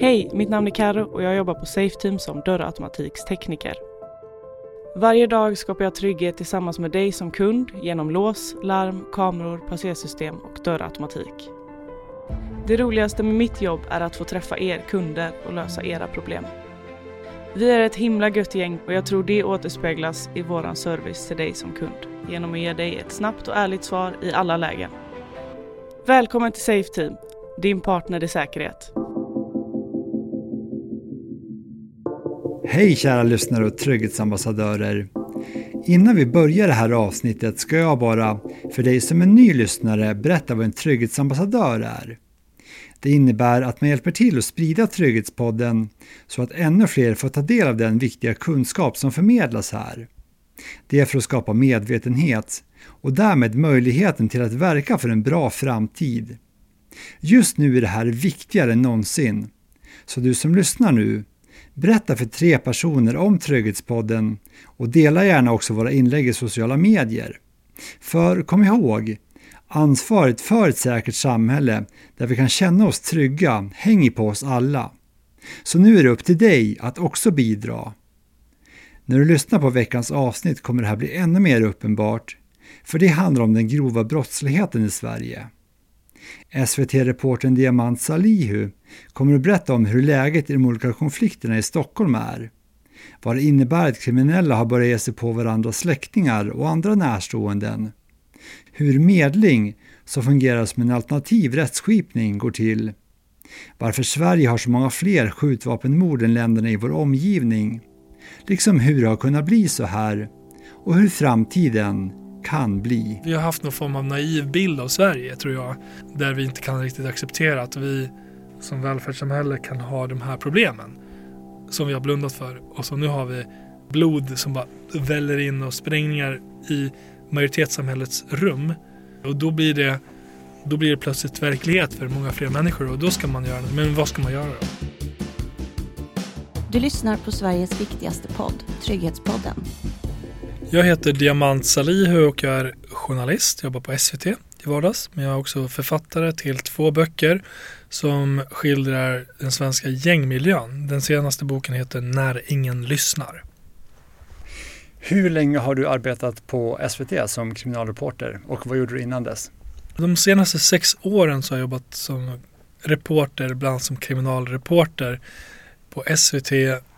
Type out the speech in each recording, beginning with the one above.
Hej, mitt namn är Karo och jag jobbar på Safeteam som dörrautomatikstekniker. Varje dag skapar jag trygghet tillsammans med dig som kund genom lås, larm, kameror, passersystem och dörrautomatik. Det roligaste med mitt jobb är att få träffa er kunder och lösa era problem. Vi är ett himla gött gäng och jag tror det återspeglas i våran service till dig som kund genom att ge dig ett snabbt och ärligt svar i alla lägen. Välkommen till Safeteam, din partner i säkerhet. Hej kära lyssnare och trygghetsambassadörer. Innan vi börjar det här avsnittet ska jag bara, för dig som är ny lyssnare, berätta vad en trygghetsambassadör är. Det innebär att man hjälper till att sprida Trygghetspodden så att ännu fler får ta del av den viktiga kunskap som förmedlas här. Det är för att skapa medvetenhet och därmed möjligheten till att verka för en bra framtid. Just nu är det här viktigare än någonsin. Så du som lyssnar nu, berätta för tre personer om Trygghetspodden och dela gärna också våra inlägg i sociala medier. För kom ihåg, ansvaret för ett säkert samhälle där vi kan känna oss trygga hänger på oss alla. Så nu är det upp till dig att också bidra. När du lyssnar på veckans avsnitt kommer det här bli ännu mer uppenbart, för det handlar om den grova brottsligheten i Sverige. SVT-reportern Diamant Salihu kommer att berätta om hur läget i de olika konflikterna i Stockholm är. Vad det innebär att kriminella har börjat ge sig på varandras släktingar och andra närståenden. Hur medling, som fungerar som en alternativ rättsskipning, går till. Varför Sverige har så många fler skjutvapenmord än länderna i vår omgivning. Liksom hur det har kunnat bli så här och hur framtiden kan bli. Vi har haft någon form av naiv bild av Sverige tror jag. Där vi inte kan riktigt acceptera att vi som välfärdssamhälle kan ha de här problemen. Som vi har blundat för. Och så nu har vi blod som bara väller in och sprängningar i majoritetssamhällets rum. Och då blir det, då blir det plötsligt verklighet för många fler människor och då ska man göra det. Men vad ska man göra då? Du lyssnar på Sveriges viktigaste podd, Trygghetspodden. Jag heter Diamant Salihu och jag är journalist, jobbar på SVT i vardags. Men jag är också författare till två böcker som skildrar den svenska gängmiljön. Den senaste boken heter När ingen lyssnar. Hur länge har du arbetat på SVT som kriminalreporter och vad gjorde du innan dess? De senaste sex åren så har jag jobbat som reporter, bland som kriminalreporter på SVT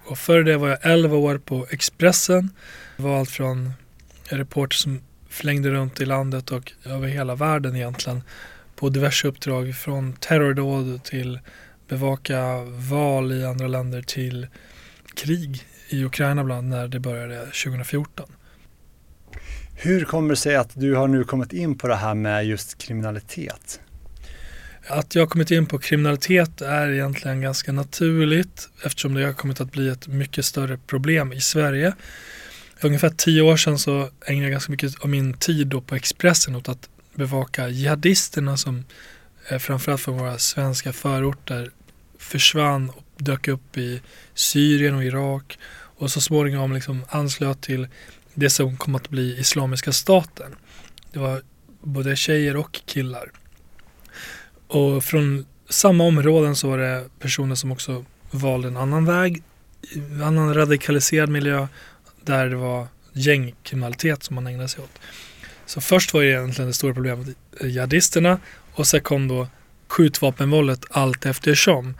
och före det var jag 11 år på Expressen. Det var allt från reporter som flängde runt i landet och över hela världen egentligen på diverse uppdrag från terrordåd till bevaka val i andra länder till krig i Ukraina bland när det började 2014. Hur kommer det sig att du har nu kommit in på det här med just kriminalitet? Att jag har kommit in på kriminalitet är egentligen ganska naturligt eftersom det har kommit att bli ett mycket större problem i Sverige. För ungefär tio år sedan så ägnade jag ganska mycket av min tid då på Expressen åt att bevaka jihadisterna som eh, framförallt från våra svenska förorter försvann och dök upp i Syrien och Irak och så småningom liksom anslöt till det som kom att bli Islamiska staten. Det var både tjejer och killar. Och från samma områden så var det personer som också valde en annan väg, en annan radikaliserad miljö där det var gängkriminalitet som man ägnade sig åt. Så först var det egentligen det stora problemet eh, jihadisterna och sen kom då skjutvapenvåldet allt eftersom.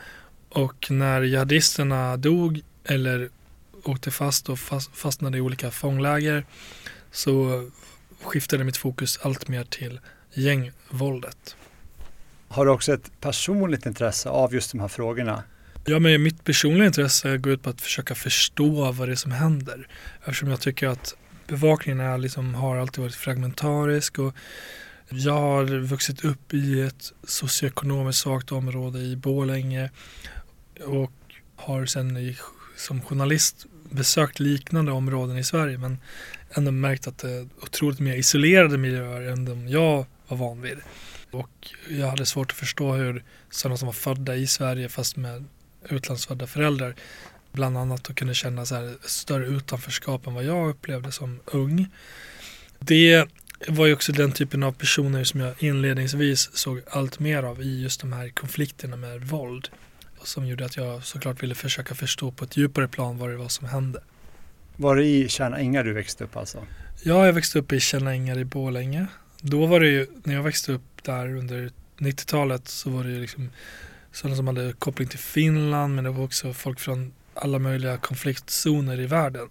Och när jihadisterna dog eller åkte fast och fastnade i olika fångläger så skiftade mitt fokus allt mer till gängvåldet. Har du också ett personligt intresse av just de här frågorna? Ja, men mitt personliga intresse går ut på att försöka förstå vad det är som händer. Eftersom jag tycker att bevakningen är liksom, har alltid varit fragmentarisk och jag har vuxit upp i ett socioekonomiskt svagt område i Bålänge och har sen som journalist besökt liknande områden i Sverige men ändå märkt att det är otroligt mer isolerade miljöer än de jag var van vid. Och jag hade svårt att förstå hur sådana som var födda i Sverige fast med utlandsfödda föräldrar bland annat och kunde känna så här större utanförskap än vad jag upplevde som ung. Det var ju också den typen av personer som jag inledningsvis såg allt mer av i just de här konflikterna med våld. som gjorde att jag såklart ville försöka förstå på ett djupare plan vad det var som hände. Var det i Kärna Ängar du växte upp alltså? Ja, jag växte upp i Kärna Ängar i Borlänge. Då var det ju, när jag växte upp där under 90-talet så var det ju liksom sådana som hade koppling till Finland men det var också folk från alla möjliga konfliktzoner i världen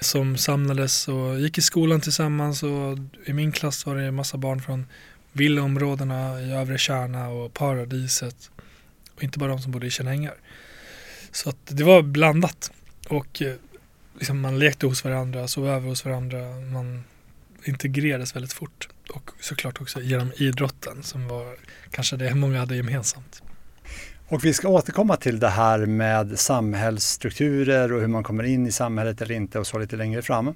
som samlades och gick i skolan tillsammans och i min klass var det en massa barn från villaområdena i övre Kärna och Paradiset och inte bara de som bodde i Kärnängar. Så att det var blandat och eh, liksom man lekte hos varandra, sov över hos varandra, man integrerades väldigt fort och såklart också genom idrotten som var kanske det många hade gemensamt. Och vi ska återkomma till det här med samhällsstrukturer och hur man kommer in i samhället eller inte och så lite längre fram.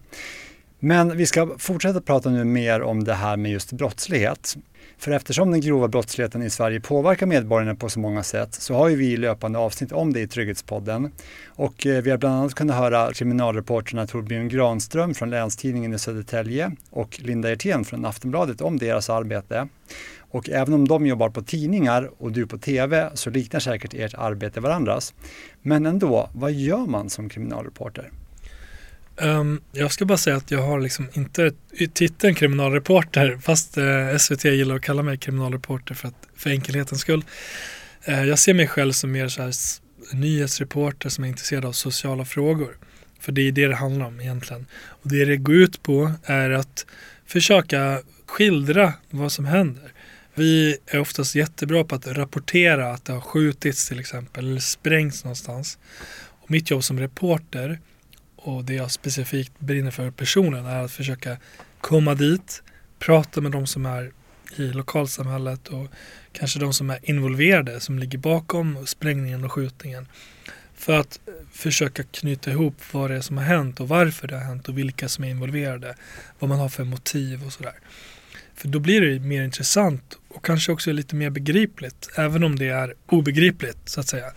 Men vi ska fortsätta prata nu mer om det här med just brottslighet. För eftersom den grova brottsligheten i Sverige påverkar medborgarna på så många sätt så har ju vi löpande avsnitt om det i Trygghetspodden. Och eh, vi har bland annat kunnat höra kriminalreporterna Torbjörn Granström från Länstidningen i Södertälje och Linda Ertén från Aftonbladet om deras arbete. Och även om de jobbar på tidningar och du på TV så liknar säkert ert arbete varandras. Men ändå, vad gör man som kriminalreporter? Um, jag ska bara säga att jag har liksom inte titeln kriminalreporter fast eh, uh, SVT gillar att kalla mig kriminalreporter för, att, för enkelhetens skull. Uh, jag ser mig själv som mer så här nyhetsreporter som är intresserad av sociala frågor. För det är det det handlar om egentligen. Och det det går ut på är att försöka skildra vad som händer. Vi är oftast jättebra på att rapportera att det har skjutits till exempel eller sprängts någonstans. Och mitt jobb som reporter och det jag specifikt brinner för personen är att försöka komma dit, prata med de som är i lokalsamhället och kanske de som är involverade som ligger bakom sprängningen och skjutningen. För att försöka knyta ihop vad det är som har hänt och varför det har hänt och vilka som är involverade. Vad man har för motiv och sådär. För då blir det mer intressant och kanske också lite mer begripligt. Även om det är obegripligt så att säga.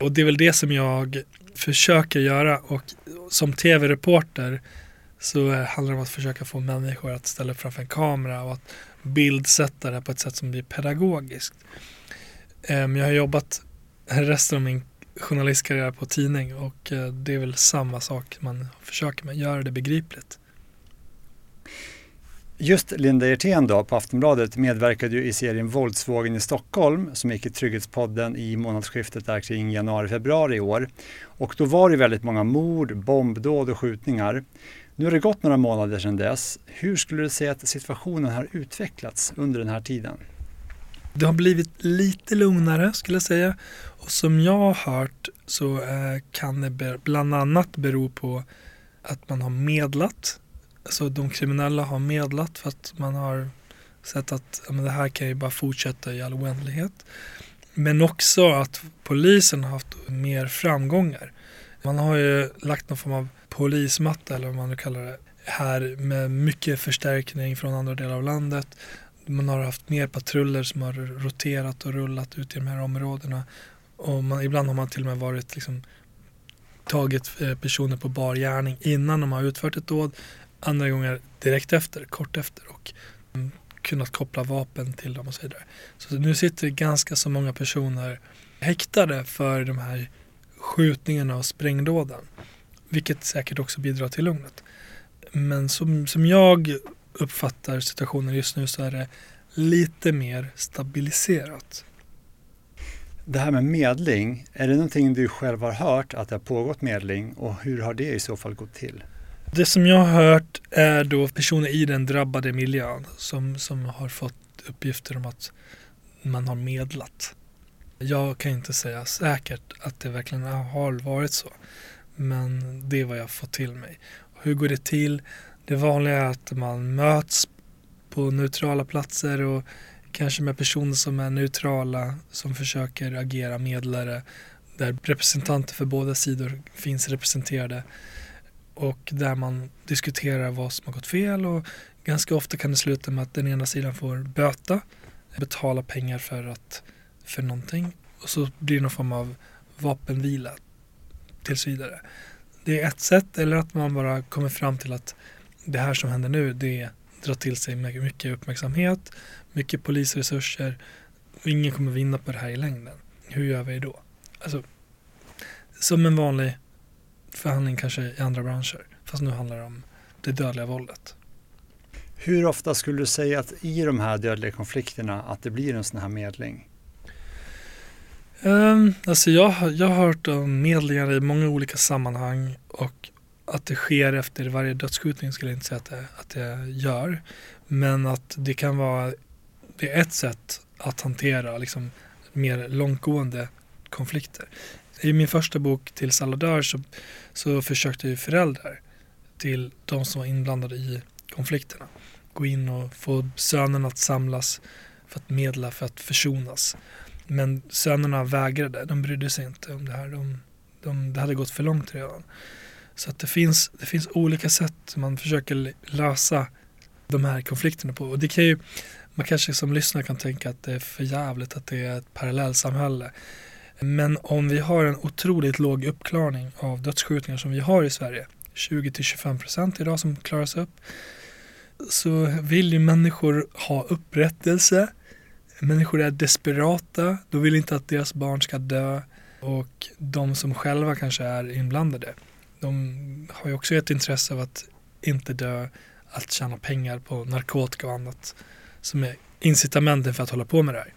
Och det är väl det som jag försöker göra och som tv-reporter så eh, handlar det om att försöka få människor att ställa upp framför en kamera och att bildsätta det på ett sätt som blir pedagogiskt. Ehm, jag har jobbat resten av min journalistkarriär på tidning och eh, det är väl samma sak man försöker med, göra det begripligt. Just Linda Hjertén då på Aftonbladet medverkade ju i serien Våldsvågen i Stockholm som gick i Trygghetspodden i månadsskiftet där kring januari-februari i år. Och då var det väldigt många mord, bombdåd och skjutningar. Nu har det gått några månader sedan dess. Hur skulle du säga att situationen har utvecklats under den här tiden? Det har blivit lite lugnare skulle jag säga. Och som jag har hört så eh, kan det bland annat bero på att man har medlat alltså de kriminella har medlat för att man har sett att ja, men det här kan ju bara fortsätta i all oändlighet. Men också att polisen har haft mer framgångar. Man har ju lagt någon form av polismatta eller vad man nu kallar det här med mycket förstärkning från andra delar av landet. Man har haft mer patruller som har roterat och rullat ut i de här områdena. Och man, ibland har man till och med varit liksom, tagit eh, personer på bar gärning innan de har utfört ett dåd andra gånger direkt efter, kort efter och mm, kunnat koppla vapen till dem och så vidare. Så nu sitter ganska så många personer häktade för de här skjutningarna och sprängdåden. Vilket säkert också bidrar till lugnet. Men som, som jag uppfattar situationen just nu så är det lite mer stabiliserat. Det här med medling, är det någonting du själv har hört att det har pågått medling och hur har det i så fall gått till? Det som jag har hört är då personer i den drabbade miljön som, som har fått uppgifter om att man har medlat. Jag kan inte säga säkert att det verkligen har varit så. Men det är vad jag har fått till mig. Hur går det till? Det vanliga är att man möts på neutrala platser och kanske med personer som är neutrala som försöker agera medlare där representanter för båda sidor finns representerade och där man diskuterar vad som har gått fel och ganska ofta kan det sluta med att den ena sidan får böta, betala pengar för, att, för någonting och så blir det någon form av vapenvila tills vidare. Det är ett sätt eller att man bara kommer fram till att det här som händer nu det drar till sig mycket uppmärksamhet, mycket polisresurser och ingen kommer vinna på det här i längden. Hur gör vi då? alltså, som en vanlig förhandling kanske i andra branscher. Fast nu handlar det om det dödliga våldet. Hur ofta skulle du säga att i de här dödliga konflikterna att det blir en sån här medling? Um, alltså jag, jag har hört om medlingar i många olika sammanhang och att det sker efter varje dödsskjutning skulle jag inte säga att det, att det gör. Men att det kan vara det är ett sätt att hantera liksom, mer långtgående konflikter. I min första bok Till Saladör så, så försökte ju föräldrar till de som var inblandade i konflikterna gå in och få sönerna att samlas för att medla, för att försonas. Men sönerna vägrade, de brydde sig inte om det här. De, de, det hade gått för långt redan. Så att det finns, det finns olika sätt man försöker lösa de här konflikterna på. Och det kan ju, man kanske som lyssnare kan tänka att det är för jävligt att det är ett parallellsamhälle. Men om vi har en otroligt låg uppklarning av dödsskjutningar som vi har i Sverige, 20-25% idag som klaras upp, så vill ju människor ha upprättelse. Människor är desperata, de vill inte att deras barn ska dö och de som själva kanske är inblandade, de har ju också ett intresse av att inte dö, att tjäna pengar på narkotika och annat som är incitamenten för att hålla på med det här.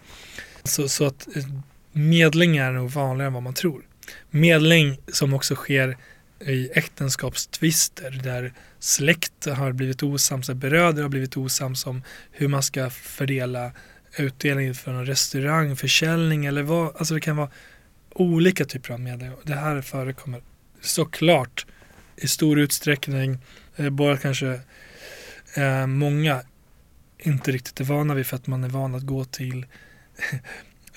Så, så att eh, medling är nog vanligare än vad man tror. Medling som också sker i äktenskapstvister där släkt har blivit osams, bröder har blivit osams om hur man ska fördela utdelningen för en restaurang, försäljning eller vad, alltså det kan vara olika typer av medling. Det här förekommer såklart i stor utsträckning, eh, bara kanske eh, många inte riktigt är vana vid för att man är van att gå till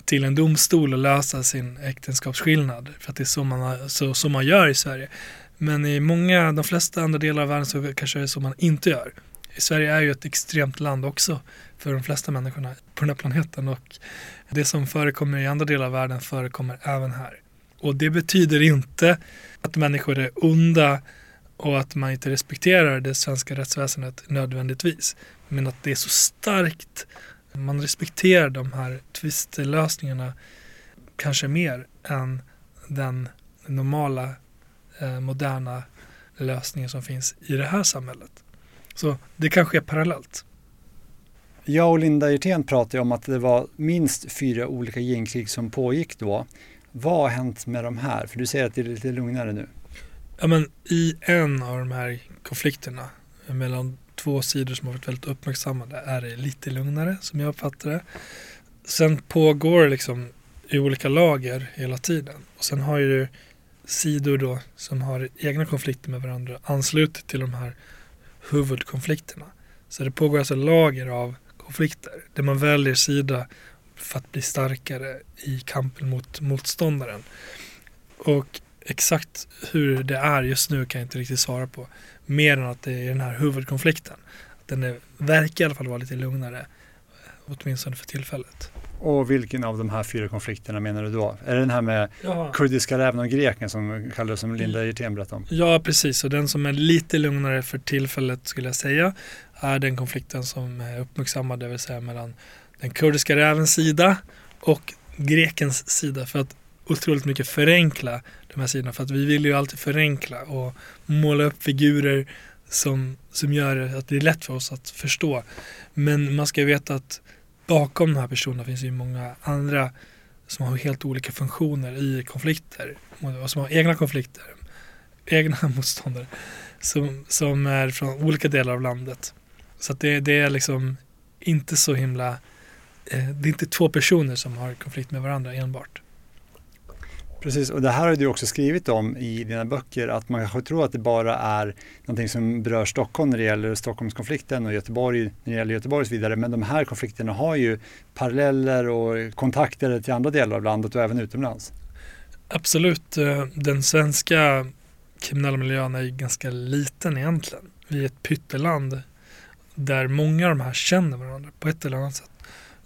till en domstol och lösa sin äktenskapsskillnad. För att det är så man, så, så man gör i Sverige. Men i många, de flesta andra delar av världen så kanske det är så man inte gör. I Sverige är ju ett extremt land också för de flesta människorna på den här planeten och det som förekommer i andra delar av världen förekommer även här. Och det betyder inte att människor är onda och att man inte respekterar det svenska rättsväsendet nödvändigtvis. Men att det är så starkt man respekterar de här tvistlösningarna kanske mer än den normala eh, moderna lösningen som finns i det här samhället. Så det kanske är parallellt. Jag och Linda Hjertén pratade om att det var minst fyra olika gängkrig som pågick då. Vad har hänt med de här? För du säger att det är lite lugnare nu. Ja, men I en av de här konflikterna mellan två sidor som har varit väldigt uppmärksammade är det lite lugnare som jag uppfattar det. Sen pågår det liksom i olika lager hela tiden. Och sen har ju sidor då som har egna konflikter med varandra anslutit till de här huvudkonflikterna. Så det pågår alltså lager av konflikter där man väljer sida för att bli starkare i kampen mot motståndaren. Och exakt hur det är just nu kan jag inte riktigt svara på. Mer än att det är den här huvudkonflikten. Den är, verkar i alla fall vara lite lugnare, åtminstone för tillfället. Och vilken av de här fyra konflikterna menar du då? Är det den här med ja. kurdiska räven och greken som kallades som Linda Hjertén berättade om? Ja, precis. Och den som är lite lugnare för tillfället skulle jag säga är den konflikten som är uppmärksammad, det vill säga mellan den kurdiska rävens sida och grekens sida. För att otroligt mycket förenkla de här sidorna. För att vi vill ju alltid förenkla och måla upp figurer som, som gör att det är lätt för oss att förstå. Men man ska veta att bakom de här personerna finns ju många andra som har helt olika funktioner i konflikter och som har egna konflikter, egna motståndare som, som är från olika delar av landet. Så att det, det är liksom inte så himla, eh, det är inte två personer som har konflikt med varandra enbart. Precis, och det här har du också skrivit om i dina böcker, att man kanske tror att det bara är någonting som berör Stockholm när det gäller Stockholmskonflikten och Göteborg när det gäller Göteborg och så vidare. Men de här konflikterna har ju paralleller och kontakter till andra delar av landet och även utomlands. Absolut, eh, den svenska kriminella miljön är ju ganska liten egentligen. Vi är ett pytteland där många av de här känner varandra på ett eller annat sätt.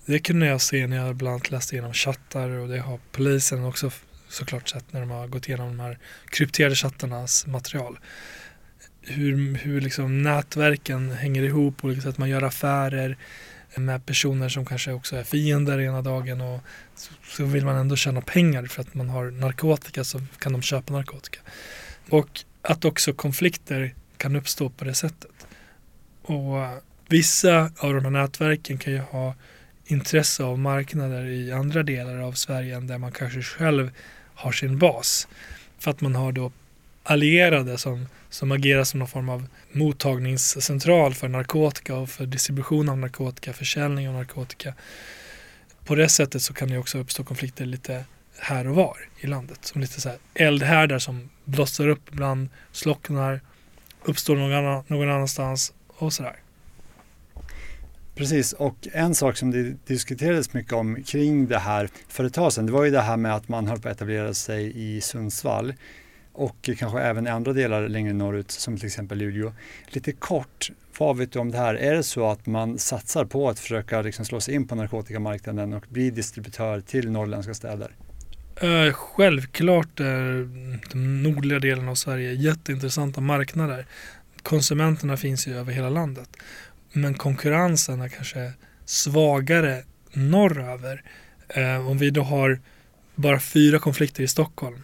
Det kunde jag se när jag bland annat läste igenom chattar och det har polisen också såklart sett när de har gått igenom de här krypterade chattarnas material. Hur, hur liksom nätverken hänger ihop på olika liksom sätt. Man gör affärer. med personer som kanske också är fiender ena dagen och så vill man ändå tjäna pengar för att man har narkotika så kan de köpa narkotika. Och att också konflikter kan uppstå på det sättet. Och vissa av de här nätverken kan ju ha intresse av marknader i andra delar av Sverige än där man kanske själv har sin bas. För att man har då allierade som, som agerar som någon form av mottagningscentral för narkotika och för distribution av narkotika, försäljning av narkotika. På det sättet så kan det också uppstå konflikter lite här och var i landet. Som lite så här eldhärdar som blossar upp ibland, slocknar, uppstår någon, annan, någon annanstans och sådär. Precis, och en sak som det diskuterades mycket om kring det här för ett tag sedan, det var ju det här med att man höll på att etablera sig i Sundsvall och kanske även i andra delar längre norrut som till exempel Luleå. Lite kort, vad vet du om det här? Är det så att man satsar på att försöka liksom slå sig in på narkotikamarknaden och bli distributör till norrländska städer? Uh, självklart är de nordliga delarna av Sverige jätteintressanta marknader. Konsumenterna finns ju över hela landet. Men konkurrensen är kanske svagare norröver. Eh, om vi då har bara fyra konflikter i Stockholm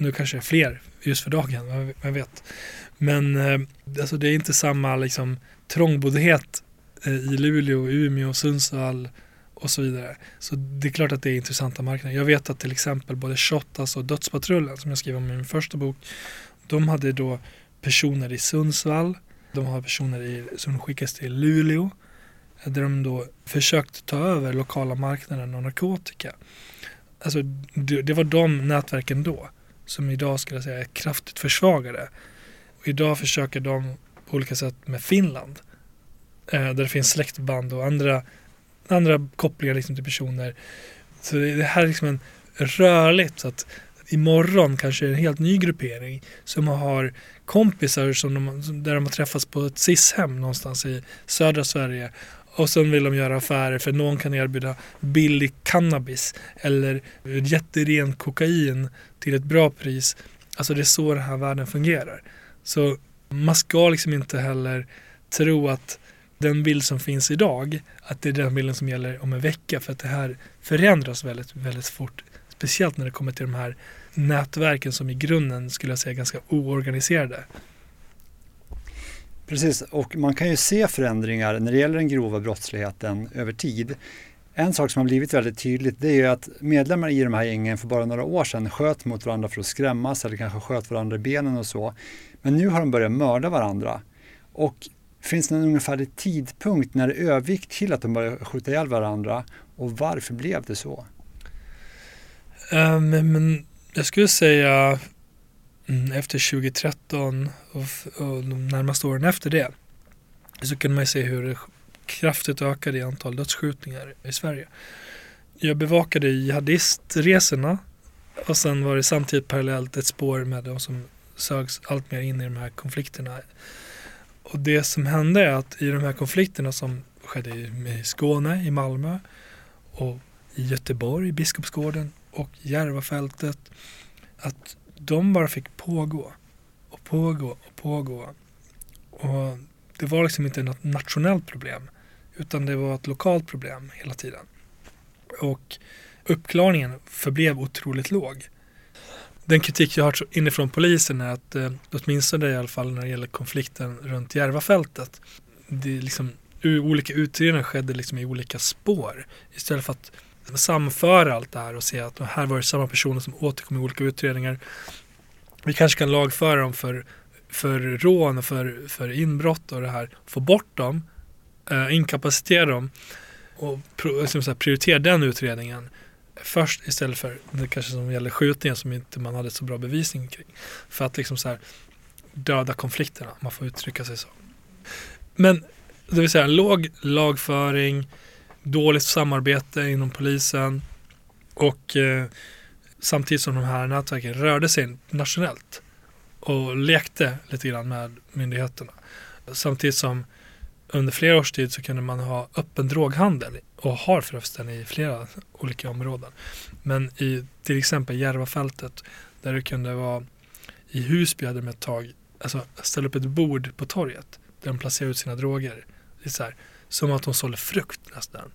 nu kanske det är fler just för dagen, vem vet. Men eh, alltså det är inte samma liksom, trångboddhet eh, i Luleå, Umeå, Sundsvall och så vidare. Så det är klart att det är intressanta marknader. Jag vet att till exempel både Shottaz och Dödspatrullen som jag skrev om i min första bok, de hade då personer i Sundsvall, de har personer i, som skickas till Luleå, där de då försökt ta över lokala marknaden och narkotika. Alltså det, det var de nätverken då som idag skulle jag säga är kraftigt försvagade. Och idag försöker de på olika sätt med Finland eh, där det finns släktband och andra, andra kopplingar liksom till personer. Så det, det här är liksom en rörligt så att imorgon kanske en helt ny gruppering som har kompisar som de, där de har träffats på ett SIS-hem någonstans i södra Sverige och sen vill de göra affärer för någon kan erbjuda billig cannabis eller jätteren kokain till ett bra pris. Alltså det är så den här världen fungerar. Så man ska liksom inte heller tro att den bild som finns idag, att det är den bilden som gäller om en vecka för att det här förändras väldigt, väldigt fort. Speciellt när det kommer till de här nätverken som i grunden skulle jag säga är ganska oorganiserade. Precis, och man kan ju se förändringar när det gäller den grova brottsligheten över tid. En sak som har blivit väldigt tydligt det är ju att medlemmar i de här gängen för bara några år sedan sköt mot varandra för att skrämmas eller kanske sköt varandra i benen och så. Men nu har de börjat mörda varandra. Och finns det någon ungefärlig tidpunkt när det övergick till att de började skjuta ihjäl varandra och varför blev det så? Um, men jag skulle säga Mm, efter 2013 och, och de närmaste åren efter det så kunde man se hur det kraftigt ökade i antal dödsskjutningar i Sverige. Jag bevakade jihadistresorna och sen var det samtidigt parallellt ett spår med de som sögs allt mer in i de här konflikterna. Och det som hände är att i de här konflikterna som skedde i Skåne, i Malmö och i Göteborg, i Biskopsgården och Järvafältet att de bara fick pågå och pågå och pågå. Och det var liksom inte något nationellt problem utan det var ett lokalt problem hela tiden. Och uppklarningen förblev otroligt låg. Den kritik jag har inifrån polisen är att eh, åtminstone i alla fall när det gäller konflikten runt Järvafältet det liksom, olika utredningar skedde liksom i olika spår istället för att samföra allt det här och se att här var det samma personer som återkom i olika utredningar. Vi kanske kan lagföra dem för, för rån och för, för inbrott och det här. Få bort dem, eh, inkapacitera dem och pro, liksom så här, prioritera den utredningen först istället för det kanske som gäller skjutningen som inte man hade så bra bevisning kring. För att liksom så här döda konflikterna, man får uttrycka sig så. Men det vill säga låg lagföring, dåligt samarbete inom polisen och eh, samtidigt som de här nätverken rörde sig nationellt och lekte lite grann med myndigheterna. Samtidigt som under flera års tid så kunde man ha öppen droghandel och har förresten i flera olika områden. Men i till exempel Järvafältet där det kunde vara i Husby hade de ett tag alltså ställa upp ett bord på torget där de placerade ut sina droger. Det är så här, som att de sålde frukt nästan.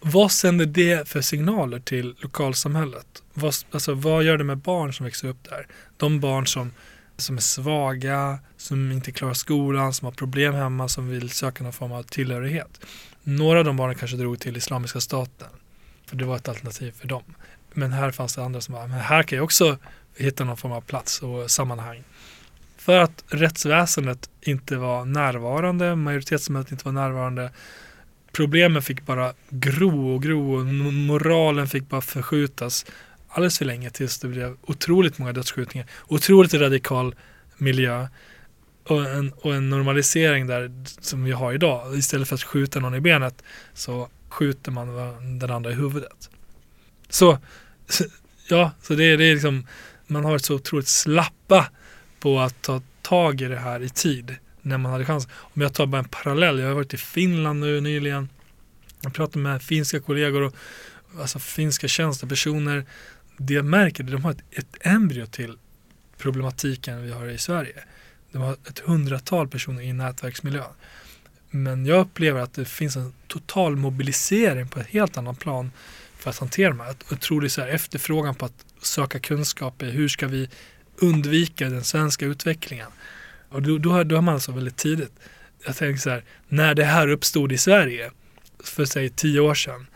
Vad sänder det för signaler till lokalsamhället? Vad, alltså, vad gör det med barn som växer upp där? De barn som, som är svaga, som inte klarar skolan, som har problem hemma, som vill söka någon form av tillhörighet. Några av de barnen kanske drog till Islamiska staten, för det var ett alternativ för dem. Men här fanns det andra som var, men här kan jag också hitta någon form av plats och sammanhang. För att rättsväsendet inte var närvarande, majoritetssamhället inte var närvarande, problemen fick bara gro och gro och moralen fick bara förskjutas alldeles för länge tills det blev otroligt många dödsskjutningar, otroligt radikal miljö och en, och en normalisering där som vi har idag. Istället för att skjuta någon i benet så skjuter man den andra i huvudet. Så, ja, så det, det är liksom, man har ett så otroligt slappa på att ta tag i det här i tid när man hade chans. Om jag tar bara en parallell, jag har varit i Finland nu nyligen. Jag pratar med finska kollegor och alltså finska tjänstepersoner. Det jag märker är att de har ett, ett embryo till problematiken vi har i Sverige. De har ett hundratal personer i nätverksmiljön. Men jag upplever att det finns en total mobilisering på ett helt annat plan för att hantera de här. Jag tror det är så här efterfrågan på att söka kunskap i hur ska vi undvika den svenska utvecklingen. Och då, då, då har man alltså väldigt tidigt, jag tänker så här, när det här uppstod i Sverige för säg tio år sedan.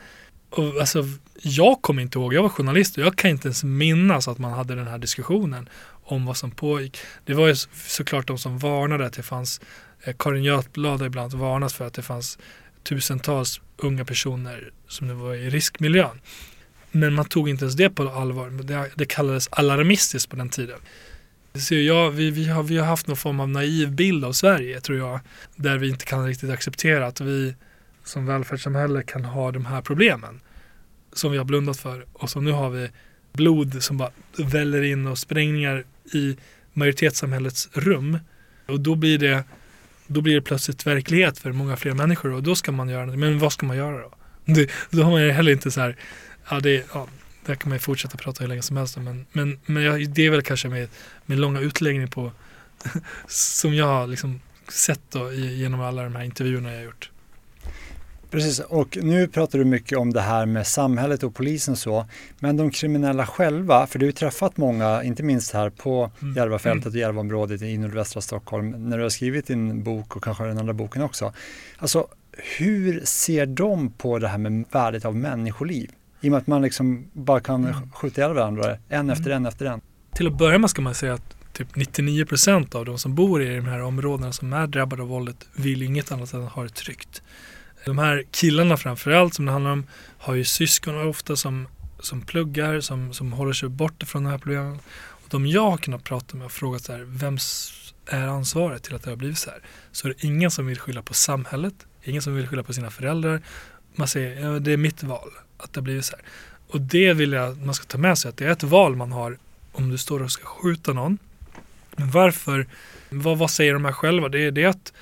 Och alltså, jag kommer inte ihåg, jag var journalist och jag kan inte ens minnas att man hade den här diskussionen om vad som pågick. Det var ju såklart de som varnade att det fanns, eh, Karin Götblad har ibland varnat för att det fanns tusentals unga personer som nu var i riskmiljön. Men man tog inte ens det på allvar. Det, det kallades alarmistiskt på den tiden. Så jag, vi, vi, har, vi har haft någon form av naiv bild av Sverige tror jag. Där vi inte kan riktigt acceptera att vi som välfärdssamhälle kan ha de här problemen. Som vi har blundat för och som nu har vi blod som bara väller in och sprängningar i majoritetssamhällets rum. Och då blir det då blir det plötsligt verklighet för många fler människor och då ska man göra det. Men vad ska man göra då? Det, då har man ju heller inte så här, ja det, ja, där kan man ju fortsätta prata hur länge som helst men, men, men jag, det är väl kanske med, med långa utläggningar på som jag har liksom sett då, genom alla de här intervjuerna jag har gjort. Precis, och nu pratar du mycket om det här med samhället och polisen och så. Men de kriminella själva, för du har träffat många, inte minst här på mm. Järvafältet och Järvaområdet i nordvästra Stockholm, när du har skrivit din bok och kanske den andra boken också. Alltså, hur ser de på det här med värdet av människoliv? I och med att man liksom bara kan mm. skjuta ihjäl varandra, en mm. efter en efter en. Till att börja med ska man säga att typ 99 procent av de som bor i de här områdena som är drabbade av våldet vill inget annat än att ha det tryggt. De här killarna framförallt som det handlar om har ju syskon ofta som, som pluggar, som, som håller sig borta från de här problemen. Och de jag har kunnat prata med och frågat så här, vems är ansvaret till att det har blivit så här? Så är det ingen som vill skylla på samhället, ingen som vill skylla på sina föräldrar. Man säger, ja, det är mitt val att det har blivit så här. Och det vill jag att man ska ta med sig, att det är ett val man har om du står och ska skjuta någon. Men varför, vad, vad säger de här själva? Det är det att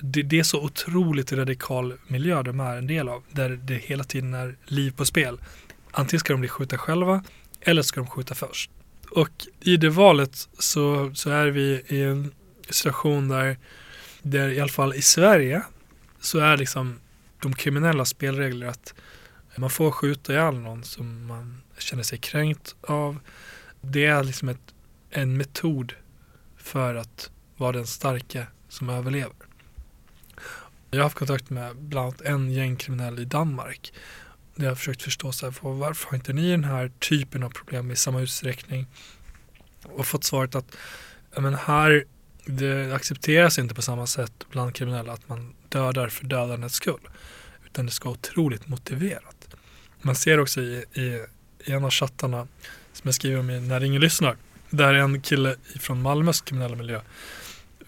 det, det, är så otroligt radikal miljö de är en del av, där det hela tiden är liv på spel. Antingen ska de bli skjuta själva eller ska de skjuta först. Och i det valet så, så är vi i en situation där, där i alla fall i Sverige så är liksom de kriminella spelregler att man får skjuta ihjäl någon som man känner sig kränkt av. Det är liksom ett, en metod för att vara den starka som överlever. Jag har haft kontakt med bland annat en gängkriminell i Danmark. Där jag har försökt förstå så här, varför har inte ni den här typen av problem i samma utsträckning? Och fått svaret att men här det accepteras inte på samma sätt bland kriminella att man dödar för dödandets skull. Utan det ska vara otroligt motiverat. Man ser också i, i, i en av chattarna som jag skriver om i När ingen lyssnar. Där en kille från Malmös kriminella miljö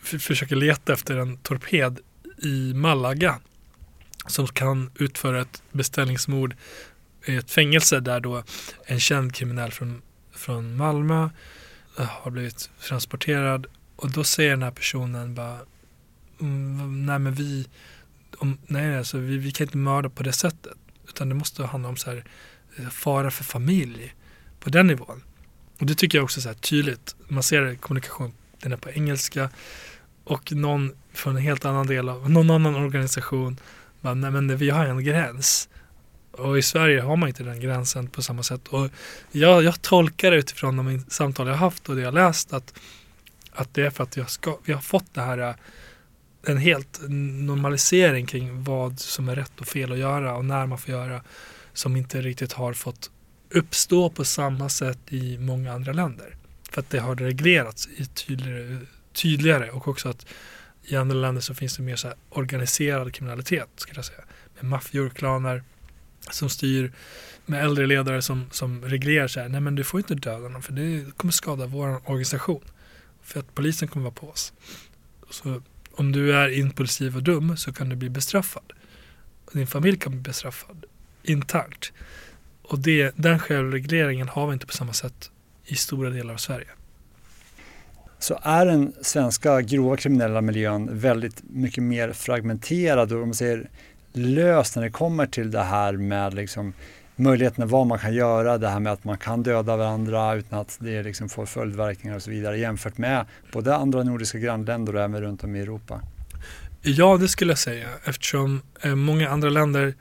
försöker leta efter en torped i Malaga som kan utföra ett beställningsmord i ett fängelse där då en känd kriminell från, från Malmö eh, har blivit transporterad och då säger den här personen bara mm, nej men vi om, nej alltså vi, vi kan inte mörda på det sättet utan det måste handla om så här, eh, fara för familj på den nivån. Och det tycker jag också är så här tydligt. Man ser kommunikation, den är på engelska och någon från en helt annan del av någon annan organisation bara, nej, men vi har en gräns. Och i Sverige har man inte den gränsen på samma sätt. Och jag, jag tolkar utifrån de samtal jag haft och det jag läst att, att det är för att jag ska, vi har fått det här en helt normalisering kring vad som är rätt och fel att göra och när man får göra som inte riktigt har fått uppstå på samma sätt i många andra länder. För att det har reglerats i tydligare, tydligare och också att i andra länder så finns det mer så organiserad kriminalitet skulle jag säga. Med maffior, klaner som styr med äldre ledare som, som reglerar så här, nej men du får inte döda någon för det kommer skada vår organisation. För att polisen kommer vara på oss. Så om du är impulsiv och dum så kan du bli bestraffad. Din familj kan bli bestraffad internt. Och det, den självregleringen har vi inte på samma sätt i stora delar av Sverige. Så är den svenska grova kriminella miljön väldigt mycket mer fragmenterad och om man säger löst när det kommer till det här med liksom möjligheterna vad man kan göra, det här med att man kan döda varandra utan att det liksom får följdverkningar och så vidare jämfört med både andra nordiska grannländer och även runt om i Europa? Ja, det skulle jag säga eftersom eh, många andra länder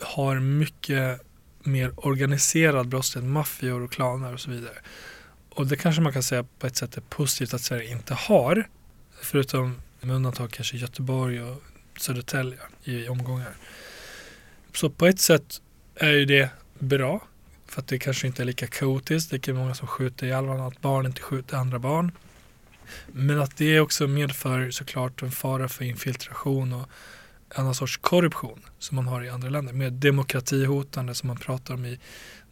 har mycket mer organiserad brottslighet, maffior och klaner och så vidare. Och det kanske man kan säga på ett sätt är positivt att Sverige inte har. Förutom med undantag kanske Göteborg och Södertälje i omgångar. Så på ett sätt är ju det bra. För att det kanske inte är lika kaotiskt. Det är många som skjuter ihjäl varandra, att barn inte skjuter andra barn. Men att det också medför såklart en fara för infiltration och annan sorts korruption som man har i andra länder. Mer demokratihotande som man pratar om i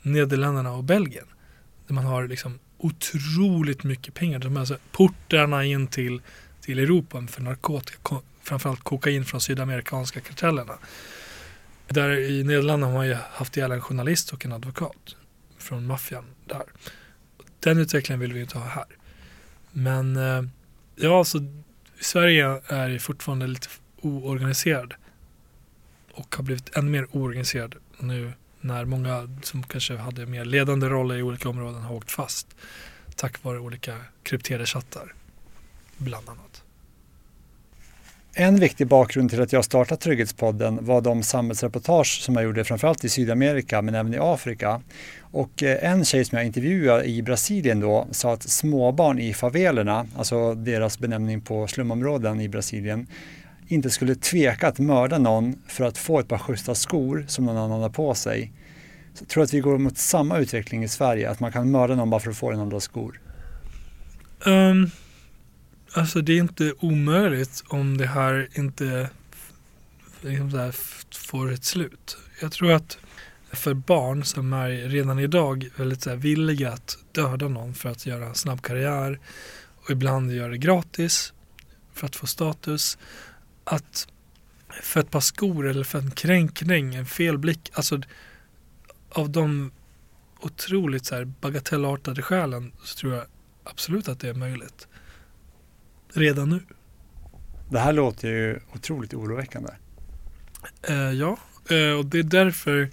Nederländerna och Belgien. Där man har liksom otroligt mycket pengar. De alltså portarna in till, till Europa för narkotika, framförallt kokain från sydamerikanska kartellerna. Där i Nederländerna har man ju haft ihjäl en journalist och en advokat från maffian där. Den utvecklingen vill vi inte ha här. Men eh, ja, så Sverige är fortfarande lite oorganiserad och har blivit ännu mer oorganiserad nu när många som kanske hade mer ledande roller i olika områden har åkt fast tack vare olika krypterade chattar bland annat. En viktig bakgrund till att jag startade Trygghetspodden var de samhällsreportage som jag gjorde framförallt i Sydamerika men även i Afrika. Och eh, en tjej som jag intervjuade i Brasilien då sa att småbarn i favelerna, alltså deras benämning på slumområden i Brasilien, inte skulle tveka att mörda någon för att få ett par schyssta skor som någon annan har på sig. Så jag tror att vi går mot samma utveckling i Sverige, att man kan mörda någon bara för att få en andra skor. Um, alltså det är inte omöjligt om det här inte liksom här, får ett slut. Jag tror att för barn som är redan idag väldigt så här, villiga att döda någon för att göra en snabb karriär och ibland göra det gratis för att få status att för ett par skor eller för en kränkning, en felblick, alltså av de otroligt så här bagatellartade skälen så tror jag absolut att det är möjligt. Redan nu. Det här låter ju otroligt oroväckande. Eh, ja, eh, och det är därför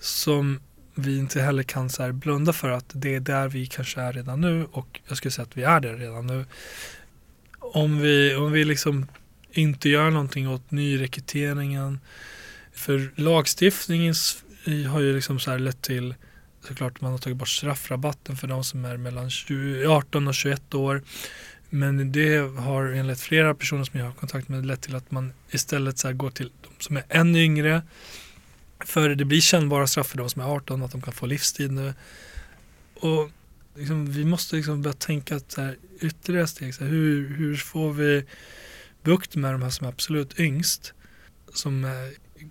som vi inte heller kan så blunda för att det är där vi kanske är redan nu och jag skulle säga att vi är där redan nu. Om vi, om vi liksom inte göra någonting åt nyrekryteringen. För lagstiftningen har ju liksom så lett till såklart man har tagit bort straffrabatten för de som är mellan 20, 18 och 21 år. Men det har enligt flera personer som jag har kontakt med lett till att man istället så går till de som är ännu yngre. För det blir kännbara straff för de som är 18, att de kan få livstid nu. Och liksom, vi måste liksom börja tänka så här, ytterligare steg. Så här, hur, hur får vi bukt med de här som är absolut yngst, som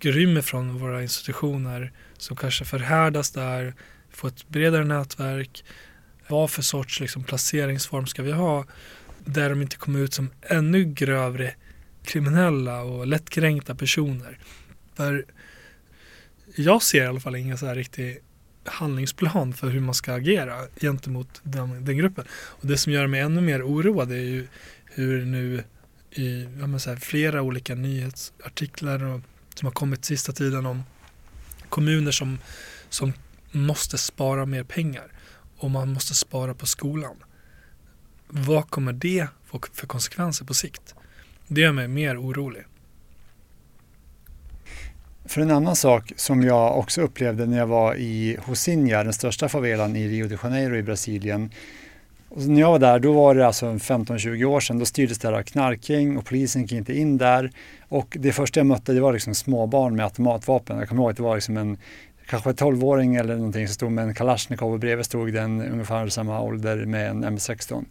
rymmer från våra institutioner, som kanske förhärdas där, får ett bredare nätverk. Vad för sorts liksom, placeringsform ska vi ha där de inte kommer ut som ännu grövre kriminella och lättkränkta personer? För jag ser i alla fall ingen så här riktig handlingsplan för hur man ska agera gentemot den, den gruppen. Och det som gör mig ännu mer oroad är ju hur nu i så här, flera olika nyhetsartiklar och, som har kommit sista tiden om kommuner som, som måste spara mer pengar och man måste spara på skolan. Vad kommer det få för konsekvenser på sikt? Det gör mig mer orolig. För en annan sak som jag också upplevde när jag var i Rosinha, den största favelan i Rio de Janeiro i Brasilien. Och när jag var där, då var det alltså 15-20 år sedan, då styrdes det av knarking och polisen gick inte in där. Och det första jag mötte det var liksom småbarn med automatvapen. Jag kommer ihåg att det var liksom en kanske 12-åring eller någonting som stod med en Kalashnikov och bredvid stod den ungefär samma ålder med en M16.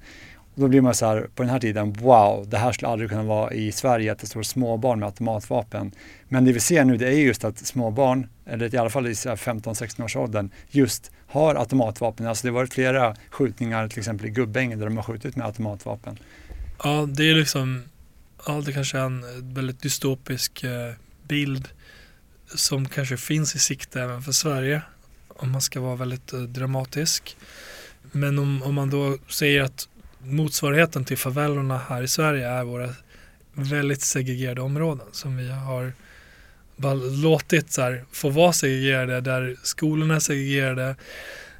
Då blir man så här, på den här tiden, wow, det här skulle aldrig kunna vara i Sverige att det står småbarn med automatvapen. Men det vi ser nu det är just att småbarn, eller i alla fall i 15-16 års åldern, just har automatvapen. Alltså det har varit flera skjutningar till exempel i Gubbängen där de har skjutit med automatvapen. Ja, det är liksom, ja det kanske är en väldigt dystopisk eh, bild som kanske finns i sikte även för Sverige om man ska vara väldigt eh, dramatisk. Men om, om man då säger att motsvarigheten till favellorna här i Sverige är våra väldigt segregerade områden som vi har bara låtit så här, få vara segregerade, där skolorna är segregerade,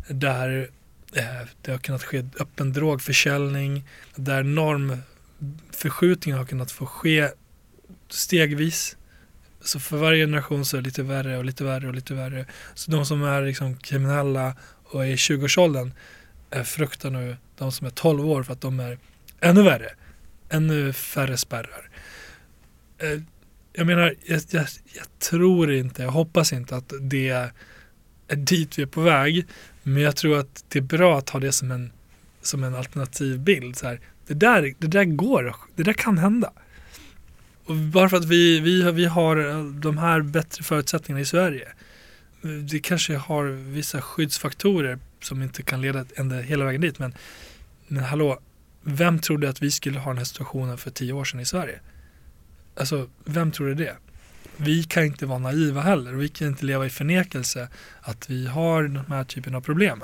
där eh, det har kunnat ske öppen drogförsäljning, där normförskjutningar har kunnat få ske stegvis. Så för varje generation så är det lite värre och lite värre och lite värre. Så de som är liksom kriminella och är i 20-årsåldern fruktar nu de som är 12 år för att de är ännu värre. Ännu färre spärrar. Eh, jag menar, jag, jag, jag, tror inte, jag hoppas inte att det är dit vi är på väg. Men jag tror att det är bra att ha det som en, som en alternativ bild. Så här, det, där, det där går, det där kan hända. Och bara för att vi, vi, vi har de här bättre förutsättningarna i Sverige. Eh, det kanske har vissa skyddsfaktorer som inte kan leda ända hela vägen dit. Men, men hallå, vem trodde att vi skulle ha den här situationen för tio år sedan i Sverige? Alltså, vem trodde det? Vi kan inte vara naiva heller. Vi kan inte leva i förnekelse att vi har den här typen av problem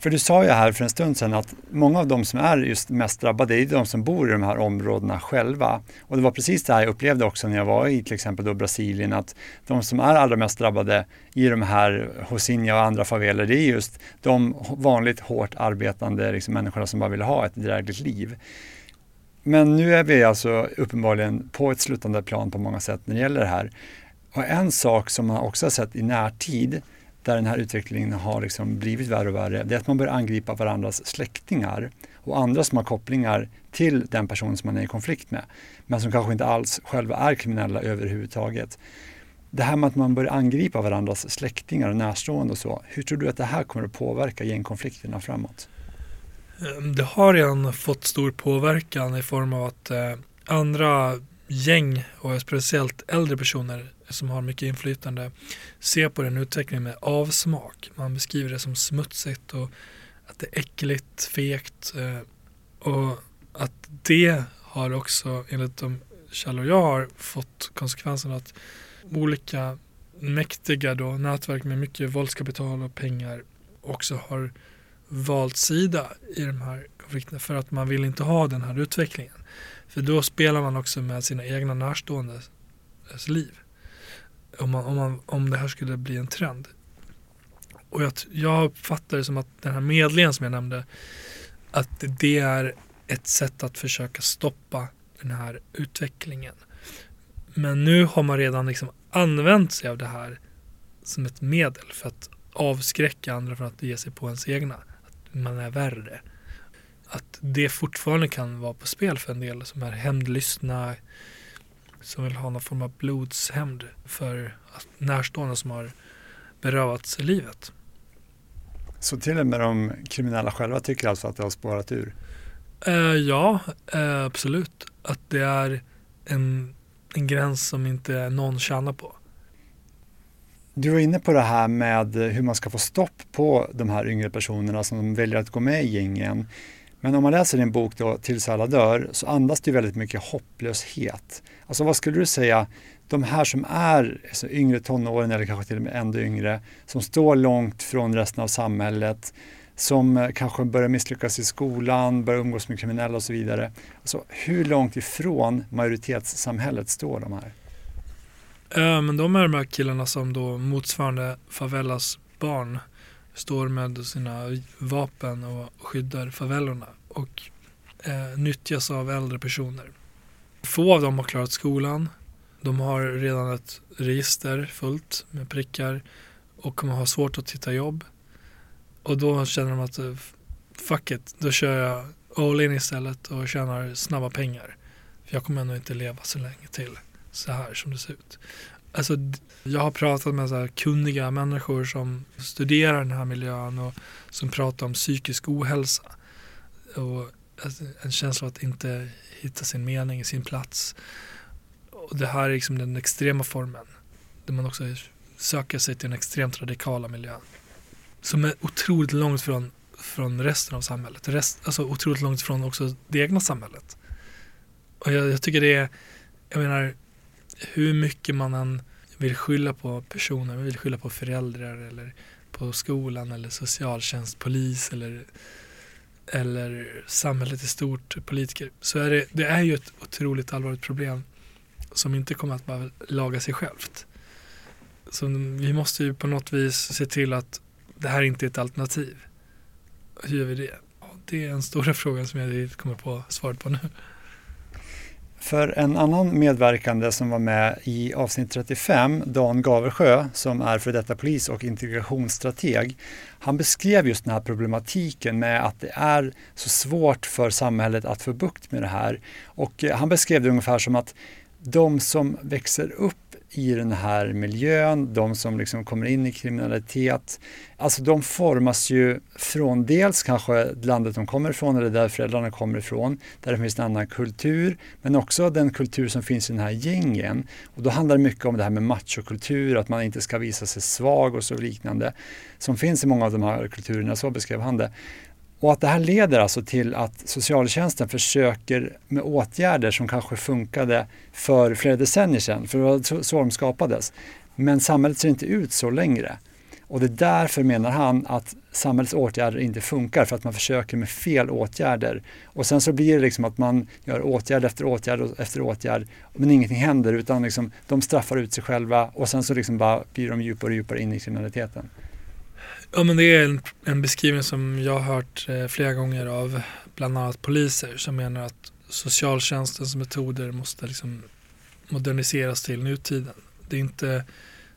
för du sa ju här för en stund sedan att många av de som är just mest drabbade är de som bor i de här områdena själva. Och det var precis det här jag upplevde också när jag var i till exempel då Brasilien att de som är allra mest drabbade i de här Hosinha och andra faveler det är just de vanligt hårt arbetande liksom, människorna som bara vill ha ett drägligt liv. Men nu är vi alltså uppenbarligen på ett slutande plan på många sätt när det gäller det här. Och en sak som man också har sett i närtid där den här utvecklingen har liksom blivit värre och värre, det är att man börjar angripa varandras släktingar och andra som har kopplingar till den person som man är i konflikt med, men som kanske inte alls själva är kriminella överhuvudtaget. Det här med att man börjar angripa varandras släktingar och närstående och så, hur tror du att det här kommer att påverka gängkonflikterna framåt? Ehm, det har redan fått stor påverkan i form av att eh, andra gäng och speciellt äldre personer som har mycket inflytande ser på den utvecklingen med avsmak. Man beskriver det som smutsigt och att det är äckligt, fegt eh, och att det har också enligt de källor jag har fått konsekvensen att olika mäktiga då, nätverk med mycket våldskapital och pengar också har valt sida i de här konflikterna för att man vill inte ha den här utvecklingen. För då spelar man också med sina egna närståendes liv om, man, om, man, om det här skulle bli en trend. Och jag, jag uppfattar det som att den här medlingen som jag nämnde, att det är ett sätt att försöka stoppa den här utvecklingen. Men nu har man redan liksom använt sig av det här som ett medel för att avskräcka andra från att ge sig på ens egna. Att man är värre. Att det fortfarande kan vara på spel för en del som är hämndlystna, som vill ha någon form av blodshämnd för närstående som har berövats livet. Så till och med de kriminella själva tycker alltså att det har spårat ur? Uh, ja, uh, absolut. Att det är en, en gräns som inte någon tjänar på. Du var inne på det här med hur man ska få stopp på de här yngre personerna som väljer att gå med i gängen. Men om man läser din bok då, Tills alla dör, så andas det väldigt mycket hopplöshet. Alltså vad skulle du säga, de här som är alltså, yngre tonåren eller kanske till och med ännu yngre, som står långt från resten av samhället, som eh, kanske börjar misslyckas i skolan, börjar umgås med kriminella och så vidare. Alltså, hur långt ifrån majoritetssamhället står de här? Äh, men de är de här killarna som då motsvarande favelas barn står med sina vapen och skyddar favelorna och eh, nyttjas av äldre personer. Få av dem har klarat skolan. De har redan ett register fullt med prickar och kommer ha svårt att hitta jobb. Och då känner de att eh, fuck it, då kör jag all in istället och tjänar snabba pengar. För jag kommer ändå inte leva så länge till så här som det ser ut. Alltså, jag har pratat med så här kunniga människor som studerar den här miljön och som pratar om psykisk ohälsa. Och alltså, en känsla av att inte hitta sin mening, sin plats. Och det här är liksom den extrema formen. Där man också söker sig till den extremt radikala miljön. Som är otroligt långt från, från resten av samhället. Rest, alltså otroligt långt från också det egna samhället. Och jag, jag tycker det är, jag menar, hur mycket man än vill skylla på personer, vill skylla på föräldrar eller på skolan eller socialtjänst, polis eller, eller samhället i stort, politiker. Så är det, det är ju ett otroligt allvarligt problem som inte kommer att bara laga sig självt. Så vi måste ju på något vis se till att det här inte är ett alternativ. Hur gör vi det? Det är en stora frågan som jag inte kommer på svaret på nu. För en annan medverkande som var med i avsnitt 35, Dan Gaversjö, som är för detta polis och integrationsstrateg, han beskrev just den här problematiken med att det är så svårt för samhället att få bukt med det här. Och eh, han beskrev det ungefär som att de som växer upp i den här miljön, de som liksom kommer in i kriminalitet, alltså de formas ju från dels kanske landet de kommer ifrån eller där föräldrarna kommer ifrån, där det finns en annan kultur, men också den kultur som finns i den här gängen. Och då handlar det mycket om det här med machokultur, att man inte ska visa sig svag och så liknande, som finns i många av de här kulturerna, så beskrev han det. Och att det här leder alltså till att socialtjänsten försöker med åtgärder som kanske funkade för flera decennier sedan, för det var så de skapades. Men samhället ser inte ut så längre. Och det är därför menar han att samhällets åtgärder inte funkar, för att man försöker med fel åtgärder. Och sen så blir det liksom att man gör åtgärd efter åtgärd efter åtgärd, men ingenting händer, utan liksom de straffar ut sig själva och sen så liksom bara blir de djupare och djupare in i kriminaliteten. Ja men det är en, en beskrivning som jag har hört eh, flera gånger av bland annat poliser som menar att socialtjänstens metoder måste liksom moderniseras till nutiden. Det är inte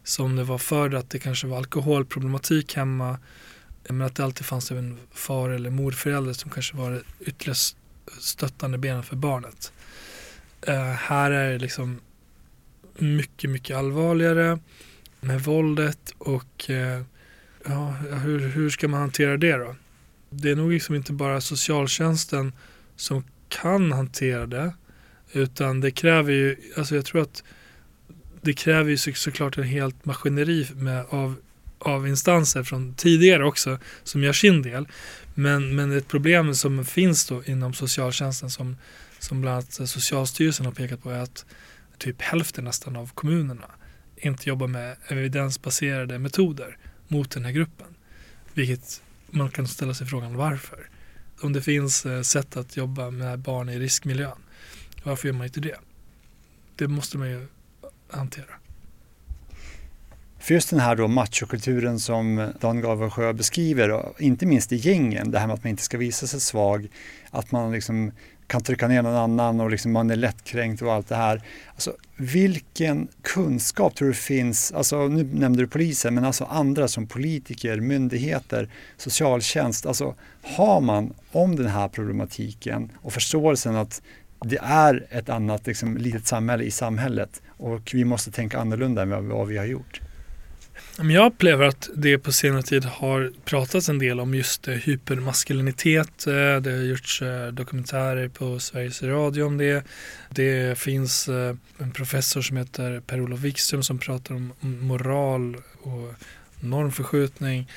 som det var förr att det kanske var alkoholproblematik hemma men att det alltid fanns en far eller morförälder som kanske var det ytterligare stöttande benen för barnet. Eh, här är det liksom mycket, mycket allvarligare med våldet och eh, ja, hur, hur ska man hantera det då? Det är nog liksom inte bara socialtjänsten som kan hantera det utan det kräver ju, alltså jag tror att det kräver ju så, såklart en helt maskineri med, av, av instanser från tidigare också som gör sin del. Men, men ett problem som finns då inom socialtjänsten som, som bland annat Socialstyrelsen har pekat på är att typ hälften nästan av kommunerna inte jobbar med evidensbaserade metoder mot den här gruppen. Vilket man kan ställa sig frågan varför. Om det finns eh, sätt att jobba med barn i riskmiljön, varför gör man inte det? Det måste man ju hantera. För just den här då machokulturen som Dan Gaversjö beskriver, inte minst i gängen, det här med att man inte ska visa sig svag, att man liksom kan trycka ner någon annan och liksom man är lättkränkt och allt det här. Alltså, vilken kunskap tror du finns, alltså, nu nämnde du polisen, men alltså andra som politiker, myndigheter, socialtjänst. Alltså, har man om den här problematiken och förståelsen att det är ett annat liksom, litet samhälle i samhället och vi måste tänka annorlunda än vad vi har gjort? Jag upplever att det på senare tid har pratats en del om just hypermaskulinitet. Eh, det har gjorts eh, dokumentärer på Sveriges Radio om det. Det finns eh, en professor som heter Per-Olof Wikström som pratar om moral och normförskjutning.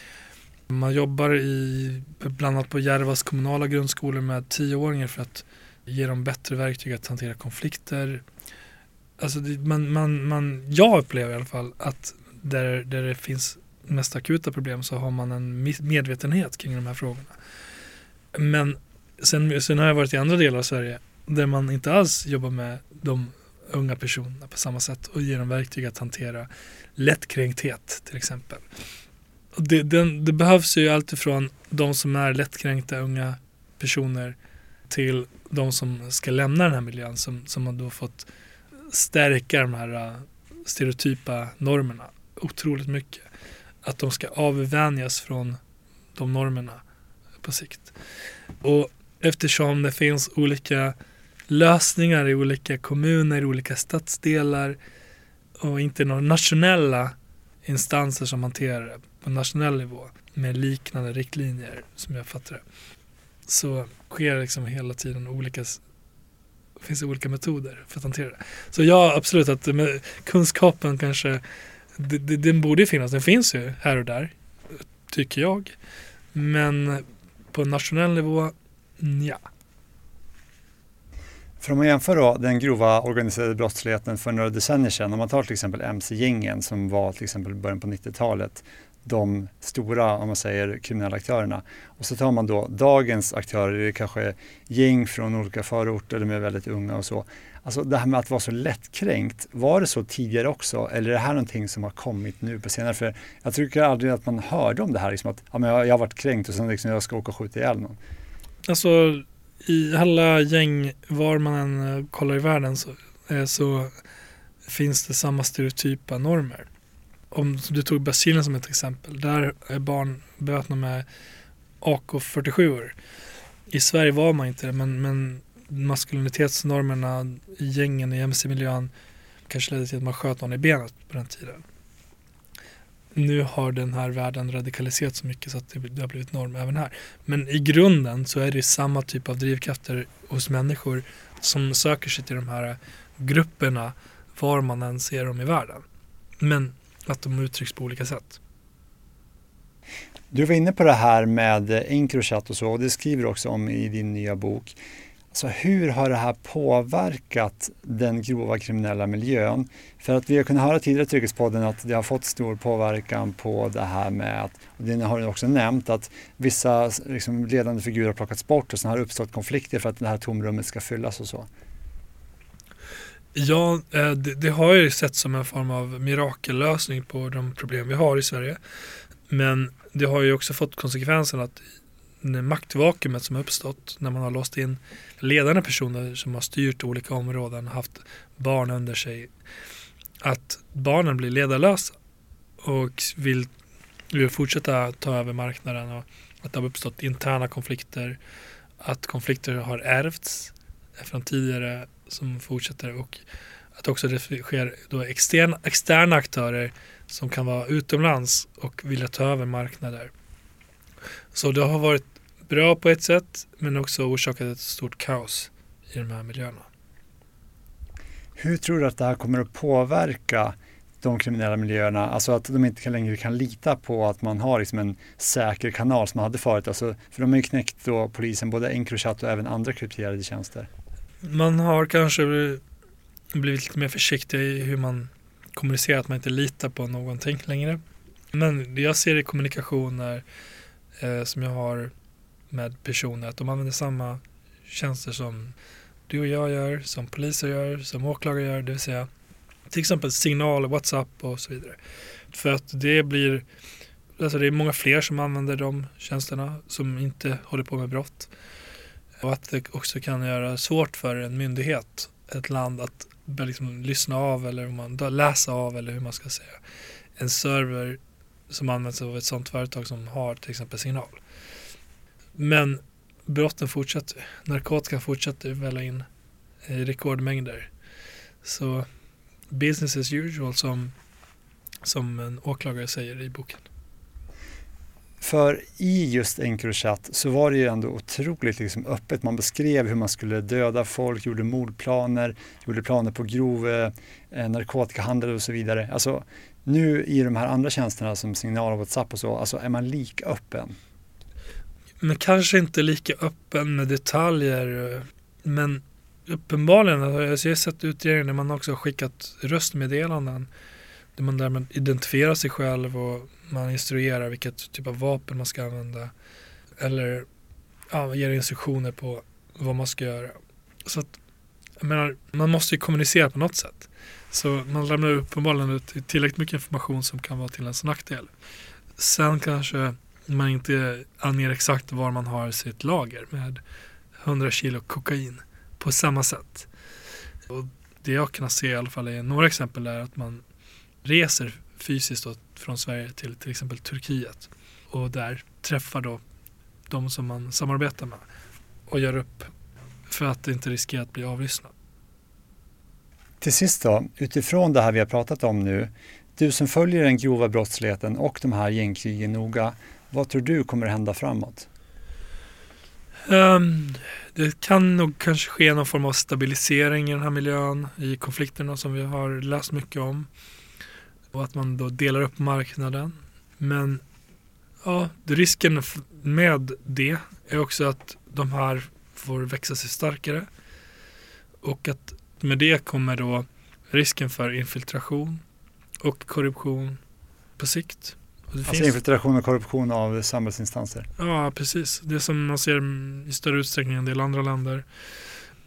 Man jobbar i, bland annat på Järvas kommunala grundskolor med tioåringar för att ge dem bättre verktyg att hantera konflikter. Alltså man, man, man, jag upplever i alla fall att där, där det finns mest akuta problem så har man en medvetenhet kring de här frågorna. Men sen, sen har jag varit i andra delar av Sverige där man inte alls jobbar med de unga personerna på samma sätt och ger dem verktyg att hantera lättkränkthet till exempel. Det, den, det behövs ju alltifrån de som är lättkränkta unga personer till de som ska lämna den här miljön som, som har då fått stärka de här äh, stereotypa normerna otroligt mycket. Att de ska avvänjas från de normerna på sikt. Och eftersom det finns olika lösningar i olika kommuner, i olika stadsdelar och inte några nationella instanser som hanterar det på nationell nivå med liknande riktlinjer som jag fattar det. Så sker det liksom hela tiden olika finns olika metoder för att hantera det. Så ja, absolut att kunskapen kanske den borde ju finnas, den finns ju här och där, tycker jag. Men på nationell nivå, ja. För om man jämför då den grova organiserade brottsligheten för några decennier sedan, om man tar till exempel MC-gängen som var till exempel i början på 90-talet, de stora, om man säger, kriminella aktörerna. Och så tar man då dagens aktörer, det är kanske gäng från olika förorter, de är väldigt unga och så. Alltså det här med att vara så lättkränkt, var det så tidigare också eller är det här någonting som har kommit nu på senare? För jag tycker aldrig att man hörde om det här, liksom att ja, men jag, jag har varit kränkt och sen liksom jag ska åka och skjuta ihjäl någon. Alltså i alla gäng, var man än eh, kollar i världen så, eh, så finns det samma stereotypa normer. Om du tog Brasilien som ett exempel, där är barn beväpnade med AK47. I Sverige var man inte det, men, men maskulinitetsnormerna i gängen i mc-miljön kanske ledde till att man sköt någon i benet på den tiden. Nu har den här världen radikaliserats så mycket så att det har blivit norm även här. Men i grunden så är det samma typ av drivkrafter hos människor som söker sig till de här grupperna var man än ser dem i världen. Men att de uttrycks på olika sätt. Du var inne på det här med Encrochat och så och det skriver du också om i din nya bok. Så hur har det här påverkat den grova kriminella miljön? För att vi har kunnat höra tidigare i Trygghetspodden att det har fått stor påverkan på det här med att, och det har du också nämnt, att vissa liksom, ledande figurer har plockats bort och sen har det uppstått konflikter för att det här tomrummet ska fyllas och så. Ja, eh, det, det har ju sett som en form av mirakellösning på de problem vi har i Sverige. Men det har ju också fått konsekvensen att maktvakuumet som har uppstått när man har låst in ledande personer som har styrt olika områden, haft barn under sig, att barnen blir ledarlösa och vill, vill fortsätta ta över marknaden och att det har uppstått interna konflikter, att konflikter har ärvts från tidigare som fortsätter och att också det sker då externa, externa aktörer som kan vara utomlands och vilja ta över marknader. Så det har varit bra på ett sätt men också orsakat ett stort kaos i de här miljöerna. Hur tror du att det här kommer att påverka de kriminella miljöerna, alltså att de inte längre kan lita på att man har liksom en säker kanal som man hade förut. Alltså, för de har ju knäckt då polisen, både Encrochat och även andra krypterade tjänster. Man har kanske blivit lite mer försiktig i hur man kommunicerar, att man inte litar på någonting längre. Men jag ser i kommunikationer eh, som jag har med personer att de använder samma tjänster som du och jag gör, som poliser gör, som åklagare gör, det vill säga till exempel signal, WhatsApp och så vidare. För att det blir, alltså det är många fler som använder de tjänsterna som inte håller på med brott. Och att det också kan göra svårt för en myndighet, ett land att liksom lyssna av eller man, läsa av eller hur man ska säga. En server som används av ett sådant företag som har till exempel signal. Men brotten fortsätter. Narkotikan fortsätter välla in i rekordmängder. Så business as usual som, som en åklagare säger i boken. För i just Encrochat så var det ju ändå otroligt liksom öppet. Man beskrev hur man skulle döda folk, gjorde mordplaner, gjorde planer på grov eh, narkotikahandel och så vidare. Alltså nu i de här andra tjänsterna som Signal och WhatsApp och så, alltså är man lika öppen? Men kanske inte lika öppen med detaljer. Men uppenbarligen, alltså jag har sett utredningar där man också har skickat röstmeddelanden. Där man därmed identifierar sig själv och man instruerar vilket typ av vapen man ska använda. Eller ja, ger instruktioner på vad man ska göra. Så att, jag menar, man måste ju kommunicera på något sätt. Så man lämnar uppenbarligen ut tillräckligt mycket information som kan vara till ens nackdel. Sen kanske man inte anger exakt var man har sitt lager med 100 kilo kokain på samma sätt. Och det jag kan se i alla fall är några exempel är att man reser fysiskt då, från Sverige till till exempel Turkiet och där träffar då de som man samarbetar med och gör upp för att inte riskera att bli avlyssnad. Till sist då, utifrån det här vi har pratat om nu, du som följer den grova brottsligheten och de här gängkrigen noga, vad tror du kommer hända framåt? Um, det kan nog kanske ske någon form av stabilisering i den här miljön, i konflikterna som vi har läst mycket om. Och att man då delar upp marknaden. Men ja, risken med det är också att de här får växa sig starkare. Och att med det kommer då risken för infiltration och korruption på sikt alltså finns... infiltration och korruption av samhällsinstanser? Ja, precis. Det som man ser i större utsträckning än en del andra länder.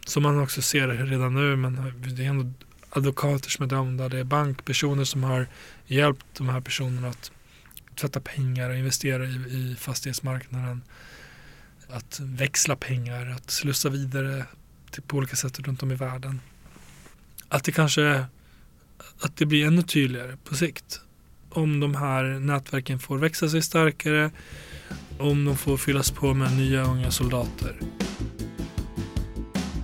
Som man också ser redan nu, men det är ändå advokater som är dömda, det är bankpersoner som har hjälpt de här personerna att tvätta pengar och investera i, i fastighetsmarknaden. Att växla pengar, att slussa vidare till, på olika sätt runt om i världen. Att det kanske att det blir ännu tydligare på sikt. Om de här nätverken får växa sig starkare, om de får fyllas på med nya unga soldater.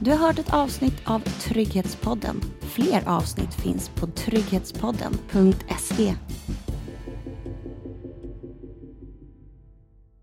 Du har hört ett avsnitt av Trygghetspodden. Fler avsnitt finns på trygghetspodden.se.